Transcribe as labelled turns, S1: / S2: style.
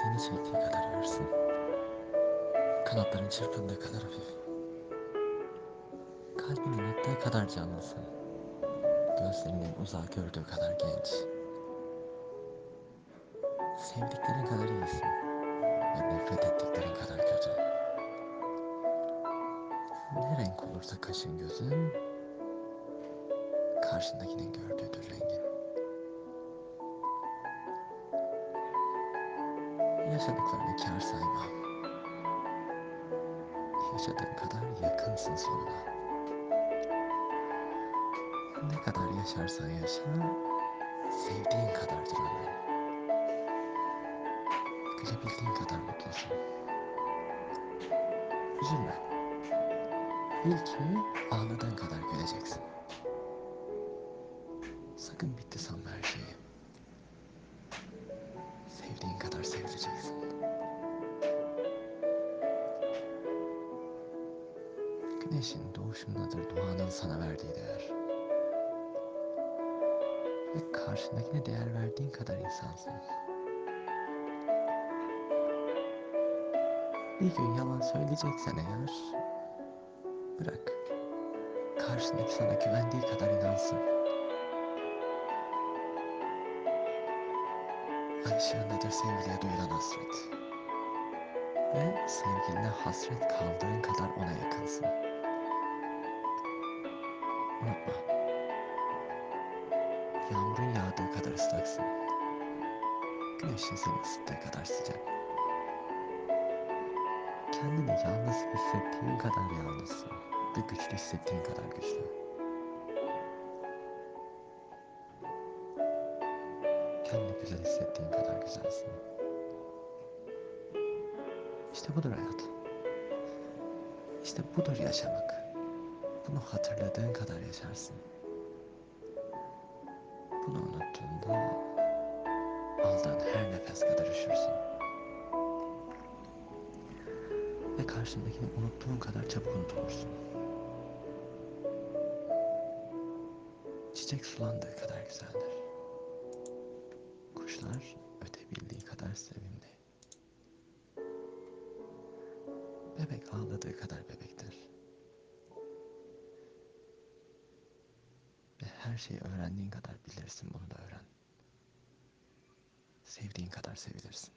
S1: Seni çektiği kadar ağırsın. Kanatların çırpındığı kadar hafif. Kalbinin attığı kadar canlısın. Gözlerinin uzağı gördüğü kadar genç. Sevdiklerin kadar iyisin. Ve nefret ettiklerin kadar kötü. Ne renk olursa kaşın gözün, karşındakinin gördüğüdür rengin. Yaşadıklarını kar sayma. Yaşadığın kadar yakınsın sonuna. Ne kadar yaşarsan yaşa, sevdiğin kadardır ömrün. Gülebildiğin kadar mutlusun. Üzülme. Bil ki ağladığın kadar güleceksin. Sakın bitti sanma her şeyi. Kadar sevileceksin. Güneşin doğuşundadır doğanın sana verdiği değer. Ve karşındakine değer verdiğin kadar insansın. Bir gün yalan söyleyeceksen eğer, bırak. Karşındaki sana güvendiği kadar inansın. Ay ışığındadır sevgiliye duyulan hasret. Ve sevgiline hasret kaldığın kadar ona yakınsın. Unutma. Yağmurun yağdığı kadar ıslaksın. Güneşin seni ısıttığı kadar sıcak. Kendini yalnız hissettiğin kadar yalnızsın. Ve güçlü hissettiğin kadar güçlü. Kendini güzel hissettiğin kadar güzelsin. İşte budur hayat. İşte budur yaşamak. Bunu hatırladığın kadar yaşarsın. Bunu unuttuğunda aldığın her nefes kadar üşürsün. Ve karşındakini unuttuğun kadar çabuk unutulursun. Çiçek sulandığı kadar güzeldir. Kuşlar ötebildiği kadar sevimli. Bebek ağladığı kadar bebektir. Ve her şeyi öğrendiğin kadar bilirsin bunu da öğren. Sevdiğin kadar sevilirsin.